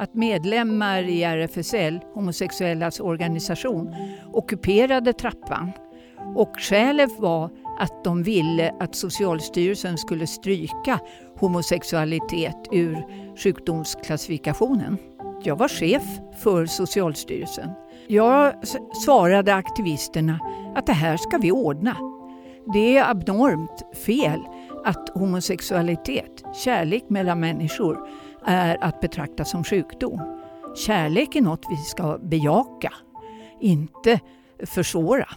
att medlemmar i RFSL, homosexuellas organisation, ockuperade trappan. Och skälet var att de ville att Socialstyrelsen skulle stryka homosexualitet ur sjukdomsklassifikationen. Jag var chef för Socialstyrelsen. Jag svarade aktivisterna att det här ska vi ordna. Det är abnormt fel att homosexualitet, kärlek mellan människor, är att betrakta som sjukdom. Kärlek är något vi ska bejaka, inte försvåra.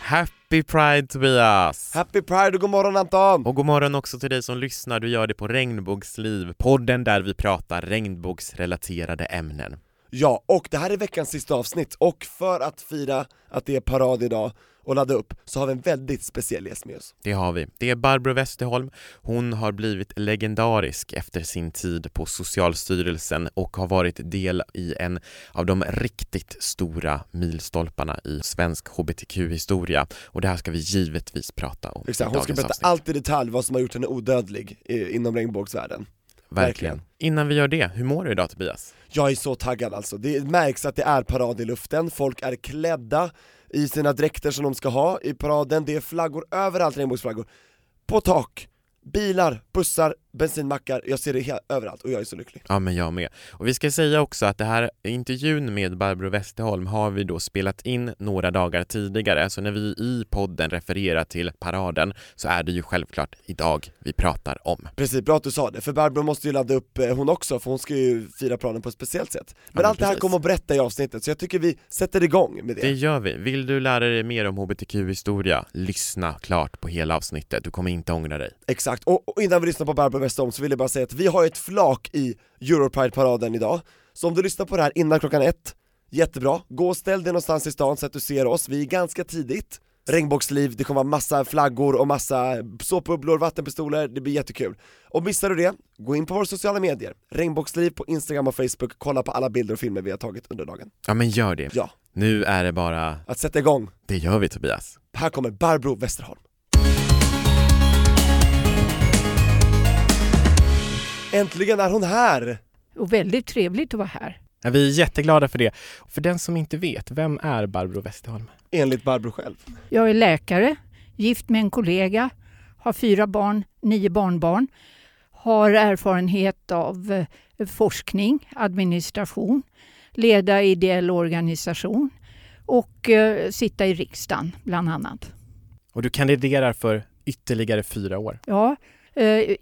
Happy Pride Tobias! Happy Pride och god morgon Anton! Och god morgon också till dig som lyssnar, du gör det på Regnbågsliv, podden där vi pratar regnbågsrelaterade ämnen. Ja, och det här är veckans sista avsnitt och för att fira att det är parad idag och ladda upp så har vi en väldigt speciell gäst med oss. Det har vi. Det är Barbro Westerholm. Hon har blivit legendarisk efter sin tid på Socialstyrelsen och har varit del i en av de riktigt stora milstolparna i svensk hbtq-historia. Och det här ska vi givetvis prata om Exakt, hon ska berätta avsnitt. allt i detalj vad som har gjort henne odödlig inom regnbågsvärlden. Verkligen. Innan vi gör det, hur mår du idag Tobias? Jag är så taggad alltså, det märks att det är parad i luften, folk är klädda i sina dräkter som de ska ha i paraden, det är flaggor överallt, regnbågsflaggor. På tak, bilar, bussar, bensinmackar, jag ser det överallt och jag är så lycklig. Ja, men jag med. Och vi ska säga också att det här intervjun med Barbro Westerholm har vi då spelat in några dagar tidigare, så när vi i podden refererar till paraden så är det ju självklart idag vi pratar om. Precis, bra att du sa det, för Barbro måste ju ladda upp eh, hon också, för hon ska ju fira planen på ett speciellt sätt. Men men allt det här precis. kommer att berätta i avsnittet, så jag tycker vi sätter igång med det. Det gör vi. Vill du lära dig mer om hbtq-historia, lyssna klart på hela avsnittet. Du kommer inte ångra dig. Exakt, och, och innan vi lyssnar på Barbro Westerholm så vill jag bara säga att vi har ett flak i Europride-paraden idag, så om du lyssnar på det här innan klockan ett, jättebra, gå och ställ dig någonstans i stan så att du ser oss, vi är ganska tidigt Regnbågsliv, det kommer vara massa flaggor och massa såpbubblor, vattenpistoler, det blir jättekul. Och missar du det, gå in på våra sociala medier, Regnbågsliv på Instagram och Facebook, kolla på alla bilder och filmer vi har tagit under dagen. Ja, men gör det. Ja, Nu är det bara, att sätta igång, det gör vi Tobias. här kommer Barbro Westerholm. Äntligen är hon här! Och väldigt trevligt att vara här. Ja, vi är jätteglada för det. För den som inte vet, vem är Barbro Westerholm? Enligt Barbro själv. Jag är läkare, gift med en kollega, har fyra barn, nio barnbarn, har erfarenhet av eh, forskning, administration, leda ideell organisation och eh, sitta i riksdagen bland annat. Och du kandiderar för ytterligare fyra år. Ja,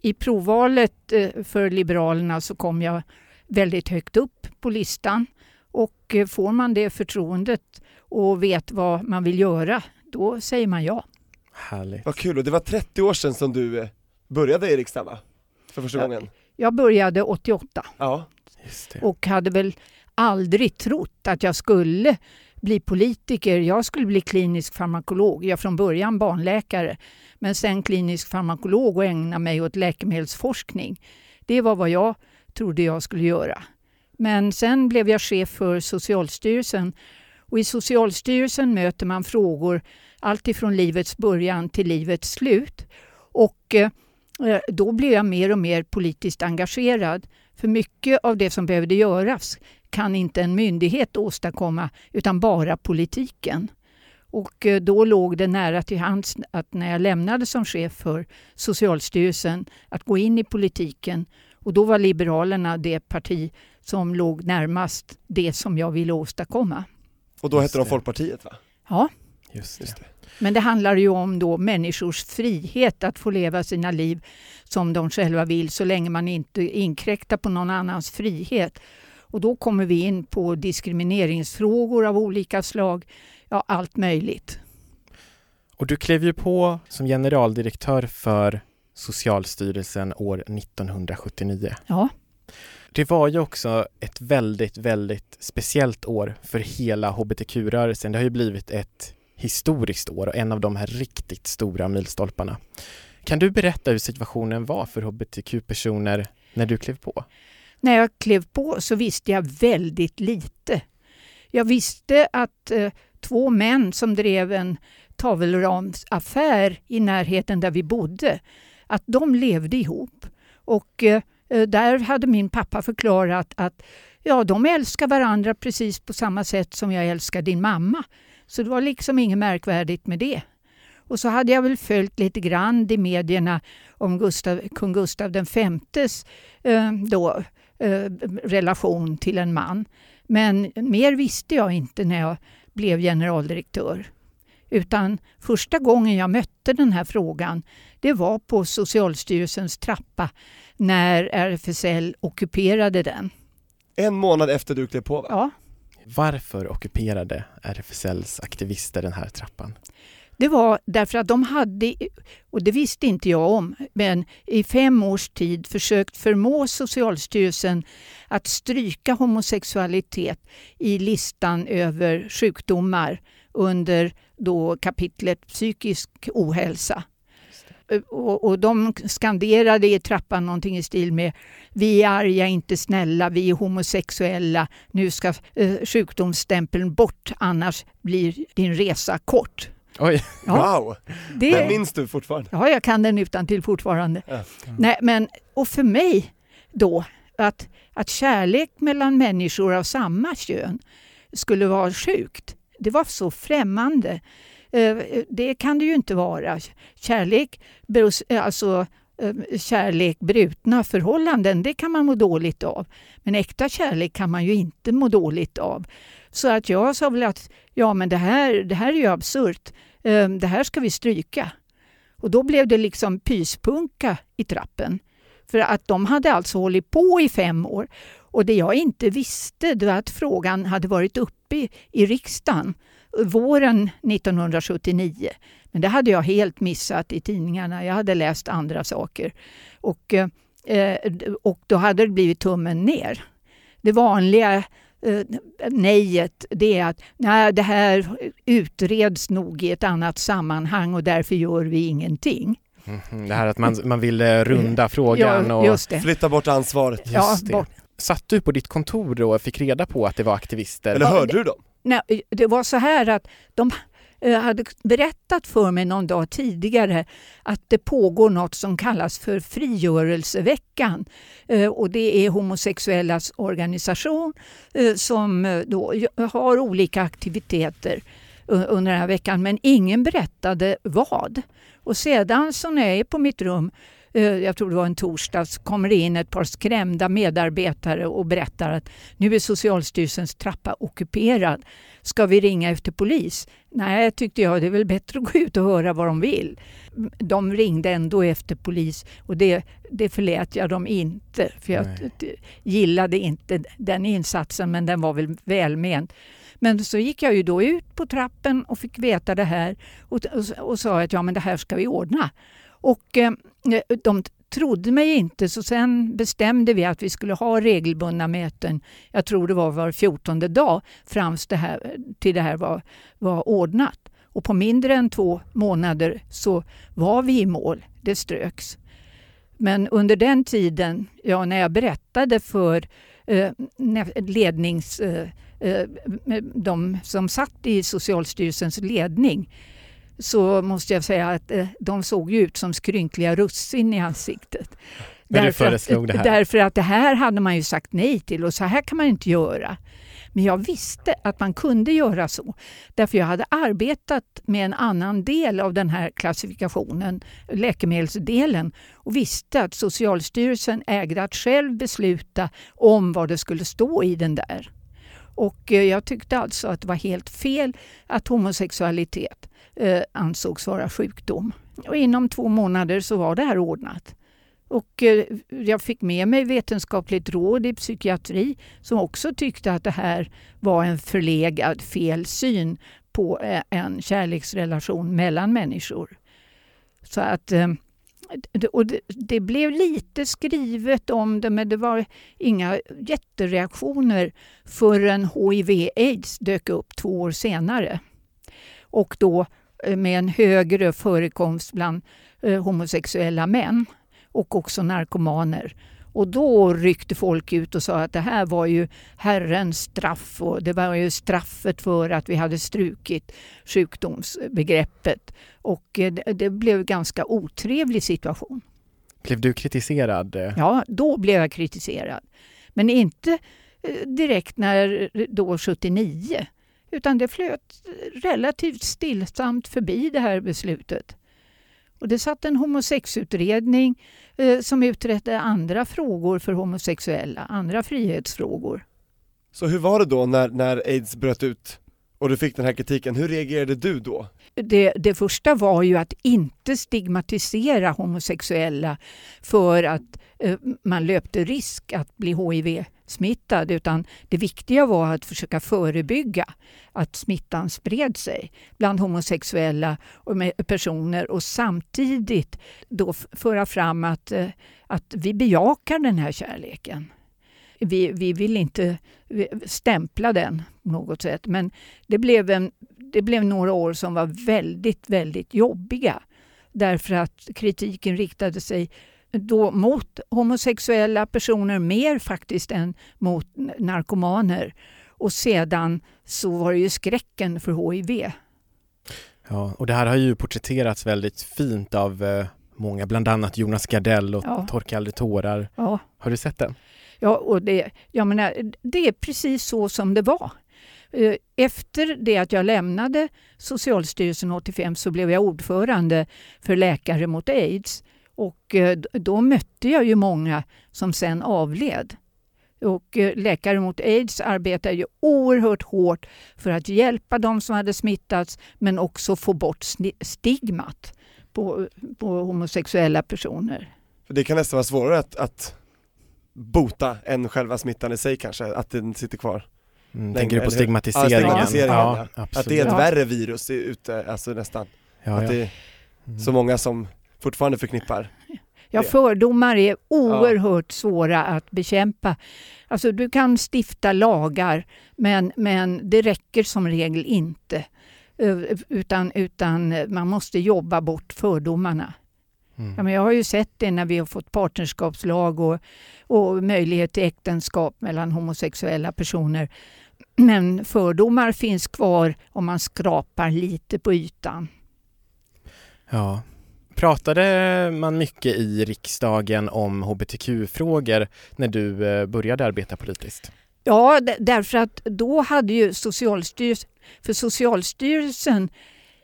I provvalet eh, för Liberalerna så kom jag väldigt högt upp på listan och eh, får man det förtroendet och vet vad man vill göra, då säger man ja. Härligt. Vad kul, och det var 30 år sedan som du eh, började i riksdagen va? För första Ja. gången? Jag började 88 Ja. Just det. och hade väl aldrig trott att jag skulle bli politiker. Jag skulle bli klinisk farmakolog. Jag är från början barnläkare, men sen klinisk farmakolog och ägna mig åt läkemedelsforskning. Det var vad jag trodde jag skulle göra. Men sen blev jag chef för Socialstyrelsen och i Socialstyrelsen möter man frågor alltifrån livets början till livets slut. Och eh, då blev jag mer och mer politiskt engagerad. För mycket av det som behövde göras kan inte en myndighet åstadkomma utan bara politiken. Och eh, då låg det nära till hands att när jag lämnade som chef för Socialstyrelsen att gå in i politiken och då var Liberalerna det parti som låg närmast det som jag ville åstadkomma. Och då hette de det. Folkpartiet va? Ja, Just det. Just det. men det handlar ju om då människors frihet att få leva sina liv som de själva vill så länge man inte inkräktar på någon annans frihet. Och då kommer vi in på diskrimineringsfrågor av olika slag, ja allt möjligt. Och du klev ju på som generaldirektör för Socialstyrelsen år 1979. Ja, Det var ju också ett väldigt, väldigt speciellt år för hela hbtq-rörelsen. Det har ju blivit ett historiskt år och en av de här riktigt stora milstolparna. Kan du berätta hur situationen var för hbtq-personer när du klev på? När jag klev på så visste jag väldigt lite. Jag visste att eh, två män som drev en tavelramsaffär i närheten där vi bodde, att de levde ihop. Och eh, eh, där hade min pappa förklarat att ja, de älskar varandra precis på samma sätt som jag älskar din mamma. Så det var liksom inget märkvärdigt med det. Och så hade jag väl följt lite grann i medierna om Gustav, kung Gustav Vs eh, då, eh, relation till en man. Men mer visste jag inte när jag blev generaldirektör. Utan första gången jag mötte den här frågan det var på Socialstyrelsens trappa när RFSL ockuperade den. En månad efter du klev på va? Ja. Varför ockuperade RFSLs aktivister den här trappan? Det var därför att de hade, och det visste inte jag om, men i fem års tid försökt förmå Socialstyrelsen att stryka homosexualitet i listan över sjukdomar under då kapitlet psykisk ohälsa. Och, och, de skanderade i trappan någonting i stil med Vi är arga, inte snälla, vi är homosexuella, nu ska eh, sjukdomsstämpeln bort annars blir din resa kort. Oj. Ja, Wow! det, Den minns du fortfarande? Ja, jag kan den utan till fortfarande. Ja. Nej, men, och för mig då, att, att kärlek mellan människor av samma kön skulle vara sjukt, det var så främmande. Eh, Det kan det ju inte vara. Kärlek, alltså eh, kärlek, brutna förhållanden, det kan man må dåligt av. Men äkta kärlek kan man ju inte må dåligt av. Så att jag sa väl att ja, men det här, det här är ju absurt. Ehm, det här ska vi stryka. Och då blev det liksom pyspunka i trappen. För att de hade alltså hållit på i fem år. Och det jag inte visste var att frågan hade varit uppe i, i riksdagen våren 1979. Men det hade jag helt missat i tidningarna. Jag hade läst andra saker. Och, eh, eh, och då hade det blivit tummen ner. Det vanliga nejet det är att nej, det här utreds nog i ett annat sammanhang och därför gör vi ingenting. Mhm, Det här att man, man ville runda frågan Ja, och. Flytta bort ansvaret. Just Ja, det. bort. Satt du på ditt kontor då och fick reda på att det var aktivister? Eller hörde du dem? Nej, det var så här att de eh, Eh, hade berättat för mig någon dag tidigare att det pågår något som kallas för frigörelseveckan. Eh, och det är homosexuellas organisation eh, som då har olika aktiviteter under den här veckan men ingen berättade vad. Och sedan så när jag är på mitt rum jag tror det var en torsdag, så kommer det in ett par skrämda medarbetare och berättar att nu är Socialstyrelsens trappa ockuperad. Ska vi ringa efter polis? Nej, tyckte jag, det är väl bättre att gå ut och höra vad de vill. De ringde ändå efter polis och det, det förlät jag dem inte. För jag Nej. gillade inte den insatsen, men den var väl välment. Men så gick jag ju då ut på trappen och fick veta det här och, och, och sa att ja, men det här ska vi ordna. Och eh, de trodde mig inte så sen bestämde vi att vi skulle ha regelbundna möten. Jag tror det var var fjortonde dag fram det här, till det här var, var ordnat. Och på mindre än två månader så var vi i mål. Det ströks. Men under den tiden, ja, när jag berättade för eh, lednings... Eh, eh, de som satt i Socialstyrelsens ledning så måste jag säga att eh, de såg ju ut som skrynkliga russin i ansiktet. Därför att- det här? Därför att det här hade man ju sagt nej till och så här kan man inte göra. Men jag visste att man kunde göra så. Därför jag hade arbetat med en annan del av den här klassifikationen, läkemedelsdelen, och visste att Socialstyrelsen ägde att själv besluta om vad det skulle stå i den där. Och eh, jag tyckte alltså att det var helt fel att homosexualitet eh, ansågs vara sjukdom. Och inom två månader så var det här ordnat. Och eh, jag fick med mig vetenskapligt råd i psykiatri som också tyckte att det här var en förlegad felsyn på eh, en kärleksrelation mellan människor. Så att eh, det, och det, det, blev lite skrivet om det men det var inga jättereaktioner förrän hiv-aids dök upp två år senare. Och då med en högre förekomst bland eh, homosexuella män och också narkomaner. Och då ryckte folk ut och sa att det här var ju Herrens straff och det var ju straffet för att vi hade strukit sjukdomsbegreppet. Och eh, det blev en ganska otrevlig situation. Blev du kritiserad? Ja, då blev jag kritiserad. Men inte eh, direkt när då 79 utan det flöt relativt stillsamt förbi det här beslutet. Och det satt en homosexutredning eh, som utredde andra frågor för homosexuella, andra frihetsfrågor. Så hur var det då när, när aids bröt ut och du fick den här kritiken, hur reagerade du då? Det, det första var ju att inte stigmatisera homosexuella för att eh, man löpte risk att bli hiv-smittad utan det viktiga var att försöka förebygga att smittan spred sig bland homosexuella personer och samtidigt då föra fram att, eh, att vi bejakar den här kärleken. Vi, vi vill inte stämpla den på något sätt men det blev, en, det blev några år som var väldigt, väldigt jobbiga därför att kritiken riktade sig då mot homosexuella personer mer faktiskt än mot narkomaner. Och sedan så var det ju skräcken för HIV. Ja, och det här har ju porträtterats väldigt fint av eh, många, bland annat Jonas Gardell och ja. Torka aldrig tårar. Ja. Har du sett den? Ja, och det, jag menar, det är precis så som det var. Eh, efter det att jag lämnade Socialstyrelsen 85 så blev jag ordförande för Läkare mot aids. Och eh, då mötte jag ju många som sen avled. Och eh, Läkare mot aids arbetar ju oerhört hårt för att hjälpa de som hade smittats men också få bort stigmat på, på homosexuella personer. För det kan nästan vara svårare att, att bota än själva smittan i sig kanske, att den sitter kvar. Mm, tänker du på stigmatiseringen? Ja, stigmatiseringen ja, ja. Att det är ett värre virus ute, alltså nästan. Ja, att det är mm. så många som fortfarande förknippar Ja, fördomar är oerhört ja. svåra att bekämpa. Alltså, du kan stifta lagar, men, men det räcker som regel inte. Utan, utan man måste jobba bort fördomarna. Mm. Ja, men jag har ju sett det när vi har fått partnerskapslag och, och möjlighet till äktenskap mellan homosexuella personer. Men fördomar finns kvar om man skrapar lite på ytan. Ja, Pratade man mycket i riksdagen om hbtq-frågor när du eh, började arbeta politiskt? Ja, därför att då hade ju Socialstyrelsen, för Socialstyrelsen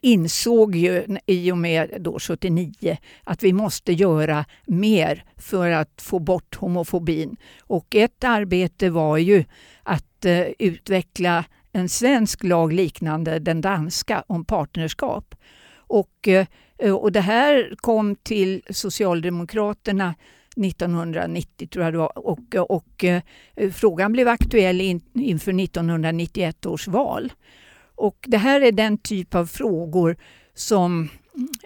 insåg ju i och med då 79 att vi måste göra mer för att få bort homofobin. Och ett arbete var ju att eh, utveckla en svensk lag liknande den danska om partnerskap. Och Eh, och det här kom till Socialdemokraterna 1990 tror jag det var och, och och frågan blev aktuell in, inför 1991 års val. Och det här är den typ av frågor som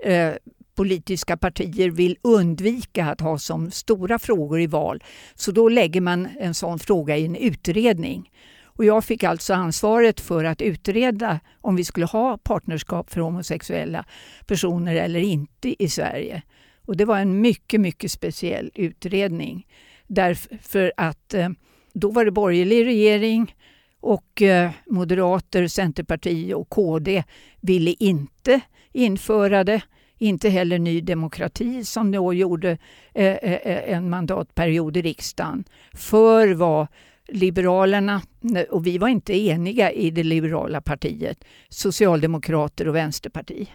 eh, politiska partier vill undvika att ha som stora frågor i val. Så då lägger man en sån fråga i en utredning. Och jag fick alltså ansvaret för att utreda om vi skulle ha partnerskap för homosexuella personer eller inte i Sverige. Och det var en mycket, mycket speciell utredning. Därför att eh, då var det borgerlig regering och eh, Moderater, Centerparti och KD ville inte införa det. Inte heller Ny Demokrati som då gjorde eh, eh, en mandatperiod i riksdagen. För vad Liberalerna, och vi var inte eniga i det liberala partiet, Socialdemokrater och Vänsterparti.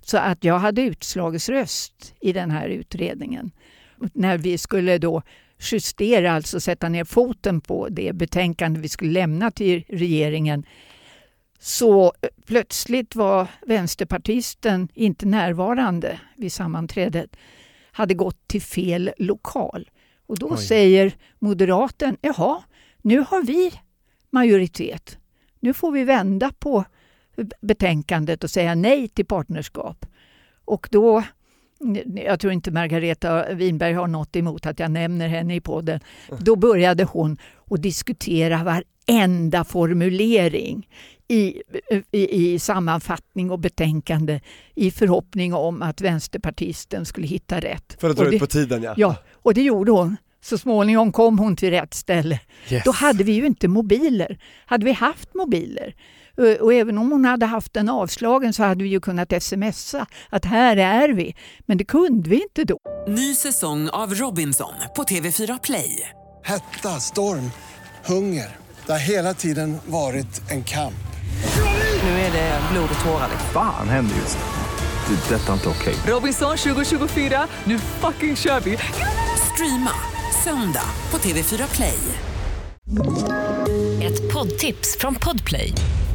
Så att jag hade utslagsröst i den här utredningen. När vi skulle då justera, alltså sätta ner foten på det betänkande vi skulle lämna till regeringen så plötsligt var vänsterpartisten inte närvarande vid sammanträdet, hade gått till fel lokal. Och då Oj. säger moderaten, jaha, nu har vi majoritet. Nu får vi vända på betänkandet och säga nej till partnerskap. Och då jag tror inte Margareta Winberg har något emot att jag nämner henne i podden. Då började hon att diskutera varenda formulering i, i, i sammanfattning och betänkande i förhoppning om att vänsterpartisten skulle hitta rätt. För att dra ut på tiden ja. Ja, och det gjorde hon. Så småningom kom hon till rätt ställe. Yes. Då hade vi ju inte mobiler. Hade vi haft mobiler och även om hon hade haft den avslagen så hade vi ju kunnat smsa att här är vi. Men det kunde vi inte då. Ny säsong av Robinson på TV4 Play. Hetta, storm, hunger. Det har hela tiden varit en kamp. Nu är det blod och tårar. Fan händer just nu. Det. är Detta är inte okej. Robinson 2024, nu fucking kör vi! Streama söndag på TV4 Play. Ett poddtips från Podplay.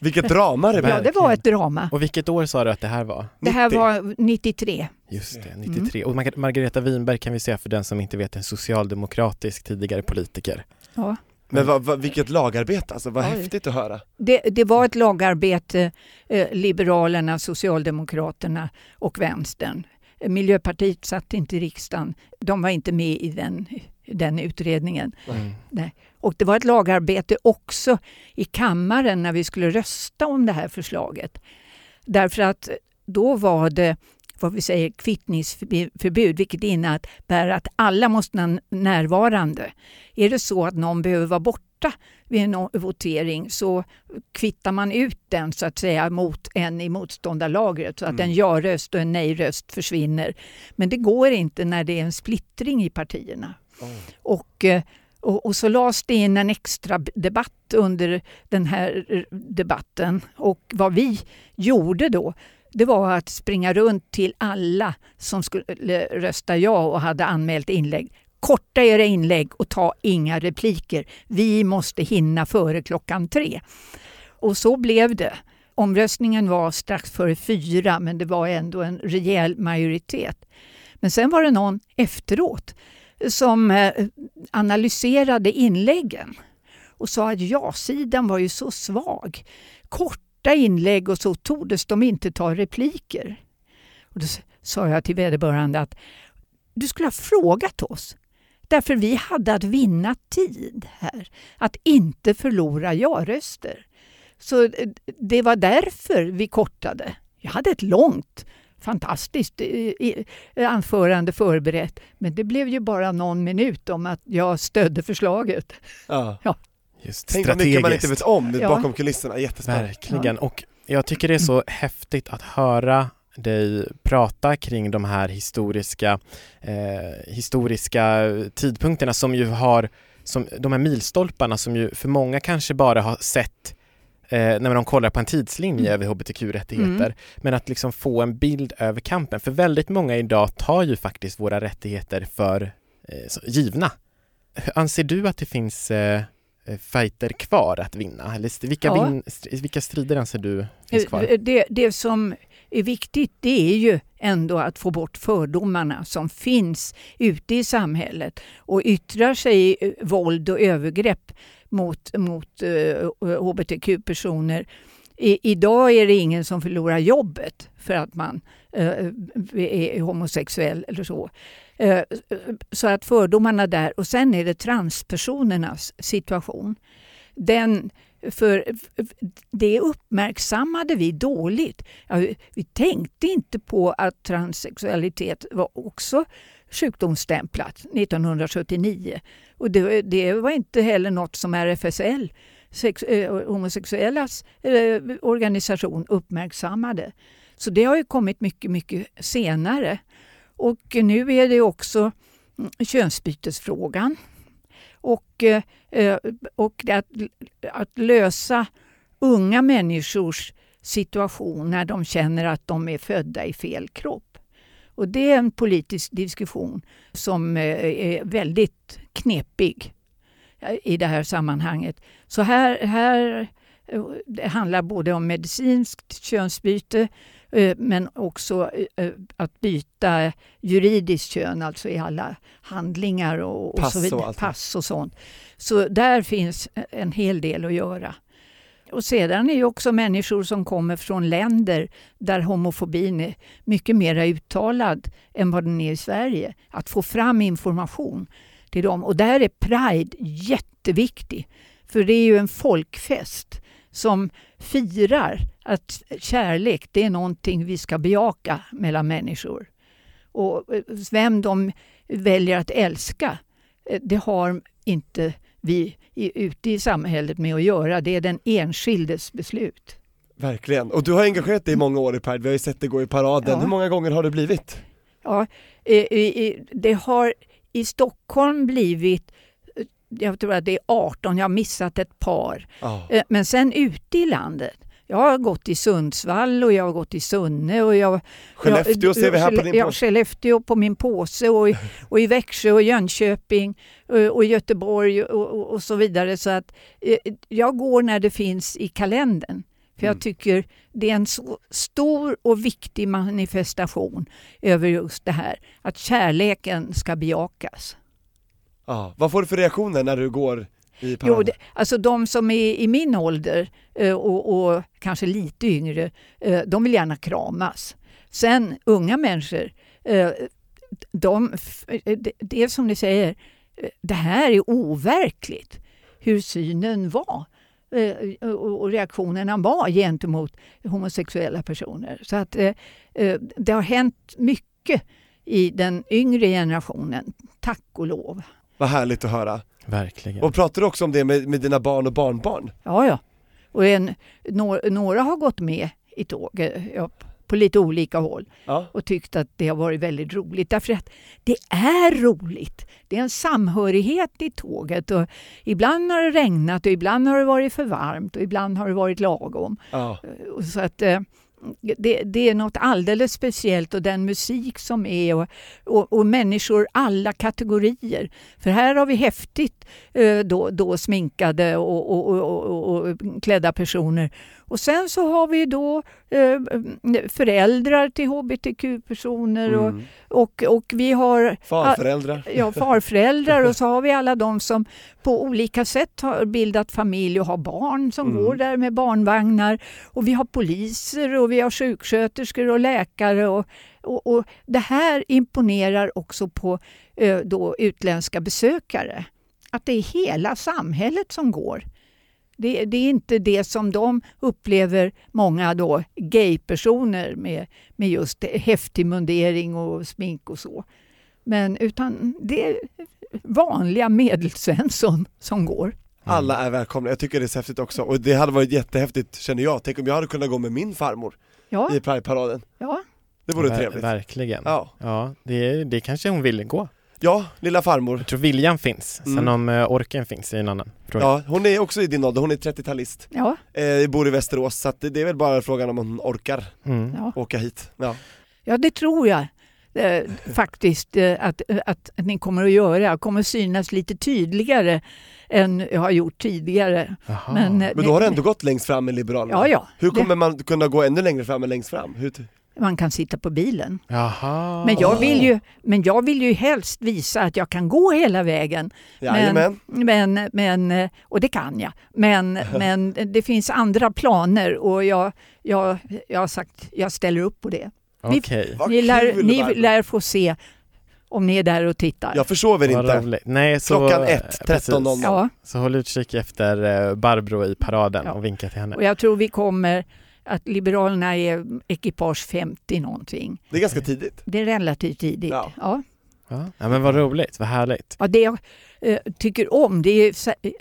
Vilket drama det ja, blev. det var ett drama. Och vilket år sa du att det här var? Det här 90. var 93. Just det, Mm. 93. Och Mar- Margareta Winberg kan vi säga för den som inte vet, en socialdemokratisk tidigare politiker. Ja. Men vad, vad, vilket lagarbete alltså, vad Oj. häftigt att höra. Det, det var ett lagarbete, eh, Liberalerna, Socialdemokraterna och Vänstern. Miljöpartiet satt inte i riksdagen. De var inte med i den, den utredningen. Mm. Och det var ett lagarbete också i kammaren när vi skulle rösta om det här förslaget. Därför att då var det vad vi säger kvittningsförbud, vilket innebär att alla måste vara närvarande. Är det så att någon behöver vara borta vid en votering så kvittar man ut den så att säga mot en i motståndarlagret så att en ja-röst och en nej-röst försvinner. Men det går inte när det är en splittring i partierna. Oh. Och, eh, och, och så lades det in en extra debatt under den här eh, debatten. Och vad vi gjorde då, det var att springa runt till alla som skulle rösta ja och hade anmält inlägg. Korta era inlägg och ta inga repliker. Vi måste hinna före klockan tre. Och så blev det. Omröstningen var strax före fyra men det var ändå en rejäl majoritet. Men sen var det någon efteråt som eh, analyserade inläggen och sa att ja-sidan var ju så svag. Korta inlägg och så tordes de inte ta repliker. Och då sa jag till vederbörande att du skulle ha frågat oss. Därför vi hade att vinna tid här. Att inte förlora ja-röster. Så eh, det var därför vi kortade. Jag hade ett långt, fantastiskt eh, i- anförande förberett. Men det blev ju bara någon minut om att jag stödde förslaget. Ja. Just Tänk vad mycket man inte vet om Ja. bakom kulisserna, jättespännande. Verkligen. Och jag tycker det är så häftigt att höra dig prata kring de här historiska, eh, historiska tidpunkterna som ju har, som, de här milstolparna som ju för många kanske bara har sett eh, när de kollar på en tidslinje över hbtq-rättigheter. Mm. Men att liksom få en bild över kampen. För väldigt många idag tar ju faktiskt våra rättigheter för eh, så, givna. Anser du att det finns eh, eh, fighter kvar att vinna? Eller vilka, Ja. vin, vilka strider anser du finns kvar? Eh, Det, det som är viktigt det är ju ändå att få bort fördomarna som finns ute i samhället och yttrar sig i eh, våld och övergrepp mot, mot eh, hbtq-personer. I, idag är det ingen som förlorar jobbet för att man eh, är homosexuell eller så. Eh, så att fördomarna där. Och sen är det transpersonernas situation. Den, för det uppmärksammade vi dåligt. Ja, vi- tänkte inte på att transsexualitet var också sjukdomsstämplat 1979. Och det, det var inte heller något som RFSL, sex, eh, homosexuellas eh, organisation, uppmärksammade. Så det har ju kommit mycket, mycket senare. Och nu är det också mm, könsbytesfrågan. Och, eh, eh, och att, att lösa unga människors situation när de känner att de är födda i fel kropp. Och det är en politisk diskussion som eh, är väldigt knepig eh, i det här sammanhanget. Så här, här eh, det handlar både om medicinskt könsbyte men också att byta juridiskt kön, alltså i alla handlingar och, pass och så vidare. Och pass och sånt. Så där finns en hel del att göra. Och sedan är ju också människor som kommer från länder där homofobin är mycket mer uttalad än vad den är i Sverige. Att få fram information till dem. Och där är Pride jätteviktig. För det är ju en folkfest som firar att kärlek det är någonting vi ska bejaka mellan människor. Och eh, vem de väljer att älska, eh, det har inte vi ute i samhället med att göra. Det är den enskildes beslut. Verkligen, och du har engagerat dig i många år i Pride, vi har ju sett det gå i paraden. Ja. Hur många gånger har det blivit? Ja, det har i Stockholm blivit jag tror att det är 18, jag har missat ett par. Oh. Men sen ute i landet, jag har gått i Sundsvall och jag har gått i Sunne och jag... Skellefteå jag, ser vi här på din påse. Ja, Skellefteå på min påse och, och i Växjö och Jönköping och, och Göteborg och, och, och, så vidare. Så att eh, jag går när det finns i kalendern. För jag mm. tycker det är en så stor och viktig manifestation över just det här, att kärleken ska bejakas. Ah, vad får du för reaktioner när du går Jo, det, alltså de som är i min ålder eh, och, och kanske lite yngre, eh, de vill gärna kramas. Sen unga människor, eh, de, det är som ni säger, det här är overkligt hur synen var och reaktionerna var gentemot homosexuella personer. Så att det har hänt mycket i den yngre generationen, tack och lov. Vad härligt att höra. Verkligen. Och pratar du också om det med, med dina barn och barnbarn? Ja, ja. Och en, några, några har gått med i tåget ja, på lite olika håll ja. och tyckt att det har varit väldigt roligt. Därför att det är roligt. Det är en samhörighet i tåget. Och ibland har det regnat och ibland har det varit för varmt och ibland har det varit lagom. Ja. Så att, eh, det, det, är något alldeles speciellt och den musik som är och, och, och, människor alla kategorier. För här har vi häftigt då, då sminkade och, och, klädda personer och sen så har vi då eh, föräldrar till hbtq-personer och, mm. och, och vi har farföräldrar. Ja, farföräldrar och så har vi alla de som på olika sätt har bildat familj och har barn som mm. går där med barnvagnar. Och vi har poliser och vi har sjuksköterskor och läkare. Och, och, och det här imponerar också på eh, då utländska besökare. Att det är hela samhället som går. Det, det, är inte det som de upplever, många då gaypersoner med, med just häftig mundering och smink och så. Men utan det är vanliga medelsvensson som går. Alla är välkomna, jag tycker det är så häftigt också. Och det hade varit jättehäftigt känner jag, tänk om jag hade kunnat gå med min farmor ja. i Pride-paraden. Ja. Det vore Ver trevligt. Verkligen. Ja, ja det, det kanske hon vill gå. Ja, lilla farmor. Jag tror viljan finns, sen mm. om uh, orken finns är en annan fråga. Ja, hon är också i din ålder, hon är 30-talist. Ja. Eh, bor i Västerås, så det, det är väl bara frågan om hon orkar mm. åka hit. Ja. ja, det tror jag. Eh, faktiskt eh, att, att ni kommer att göra. Jag kommer synas lite tydligare än jag har gjort tidigare. Men, eh, Men då har du ändå gått längst fram med Liberalerna? Ja, ja. Hur kommer det... man kunna gå ännu längre fram än längst fram? Hur man kan sitta på bilen. Jaha. Men, jag vill ju, men jag vill ju helst visa att jag kan gå hela vägen. Men, men, men, och det kan jag. Men, men det finns andra planer och jag, jag, jag har sagt jag ställer upp på det. Okay. Ni, ni, lär, ni lär få se om ni är där och tittar. Jag försover inte. Nej, så, Klockan ett, 13.00. Ja. Så håll utkik efter eh, Barbro i paraden ja. och vinka till henne. Och jag tror vi kommer att Liberalerna är ekipage 50 någonting. Det är ganska tidigt. Det är relativt tidigt, ja. ja. Ja, men vad roligt, vad härligt. Ja, det eh, tycker om det är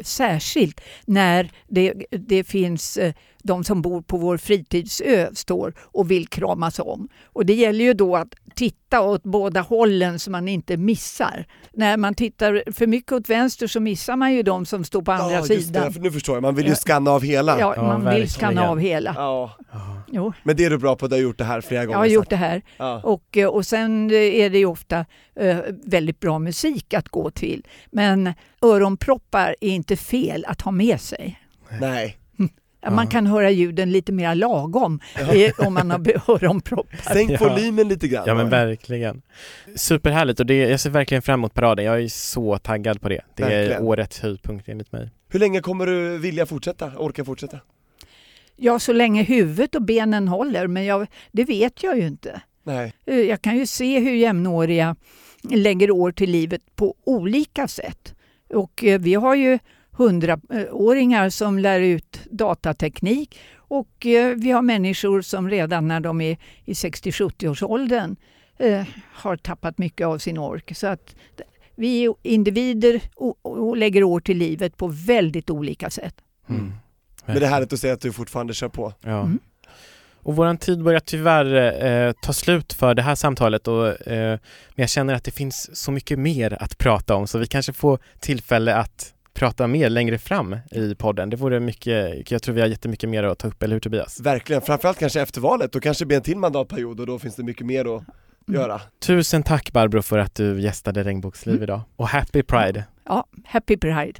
särskilt när det, det finns eh, de som bor på vår fritidsö står och vill kramas om. Och det gäller ju då att titta åt båda hållen så man inte missar. När man tittar för mycket åt vänster så missar man ju de som står på andra ja, sidan. Det, nu förstår jag, man vill ju skanna av hela. Ja, man ja, vill skanna av hela. Ja. Jo. Men det är du bra på, du har gjort det här flera gånger. Jag har gjort det här. Ja. Och, eh, och sen är det ju ofta eh, väldigt bra musik att gå till. Men öronproppar är inte fel att ha med sig. Nej. Man kan höra ljuden lite mer lagom om man har öronproppar. Sänk Ja. volymen lite grann. Ja men verkligen. Superhärligt och det, jag ser verkligen fram emot paraden. Jag är så taggad på det. Det är Verkligen. årets höjdpunkt enligt mig. Hur länge kommer du vilja fortsätta, orka fortsätta? Ja, så länge huvudet och benen håller, men jag, det vet jag ju inte. Nej. Eh, Jag kan ju se hur jämnåriga lägger år till livet på olika sätt. Och eh, vi har ju hundraåringar som lär ut datateknik och eh, vi har människor som redan när de är i 60-70-årsåldern eh, har tappat mycket av sin ork. Så att vi är individer och lägger år till livet på väldigt olika sätt. Mm. Men det är härligt att se att du fortfarande kör på. Ja. Mm. Och våran tid börjar tyvärr eh, ta slut för det här samtalet och, eh, men jag känner att det finns så mycket mer att prata om så vi kanske får tillfälle att prata mer längre fram i podden. Det vore mycket, jag tror vi har jättemycket mer att ta upp, eller hur Tobias? Verkligen, framförallt kanske efter valet, då kanske det blir en till mandatperiod och då finns det mycket mer att göra. Tusen tack Barbro för att du gästade Regnbågsliv idag och Happy Pride! Ja, happy pride!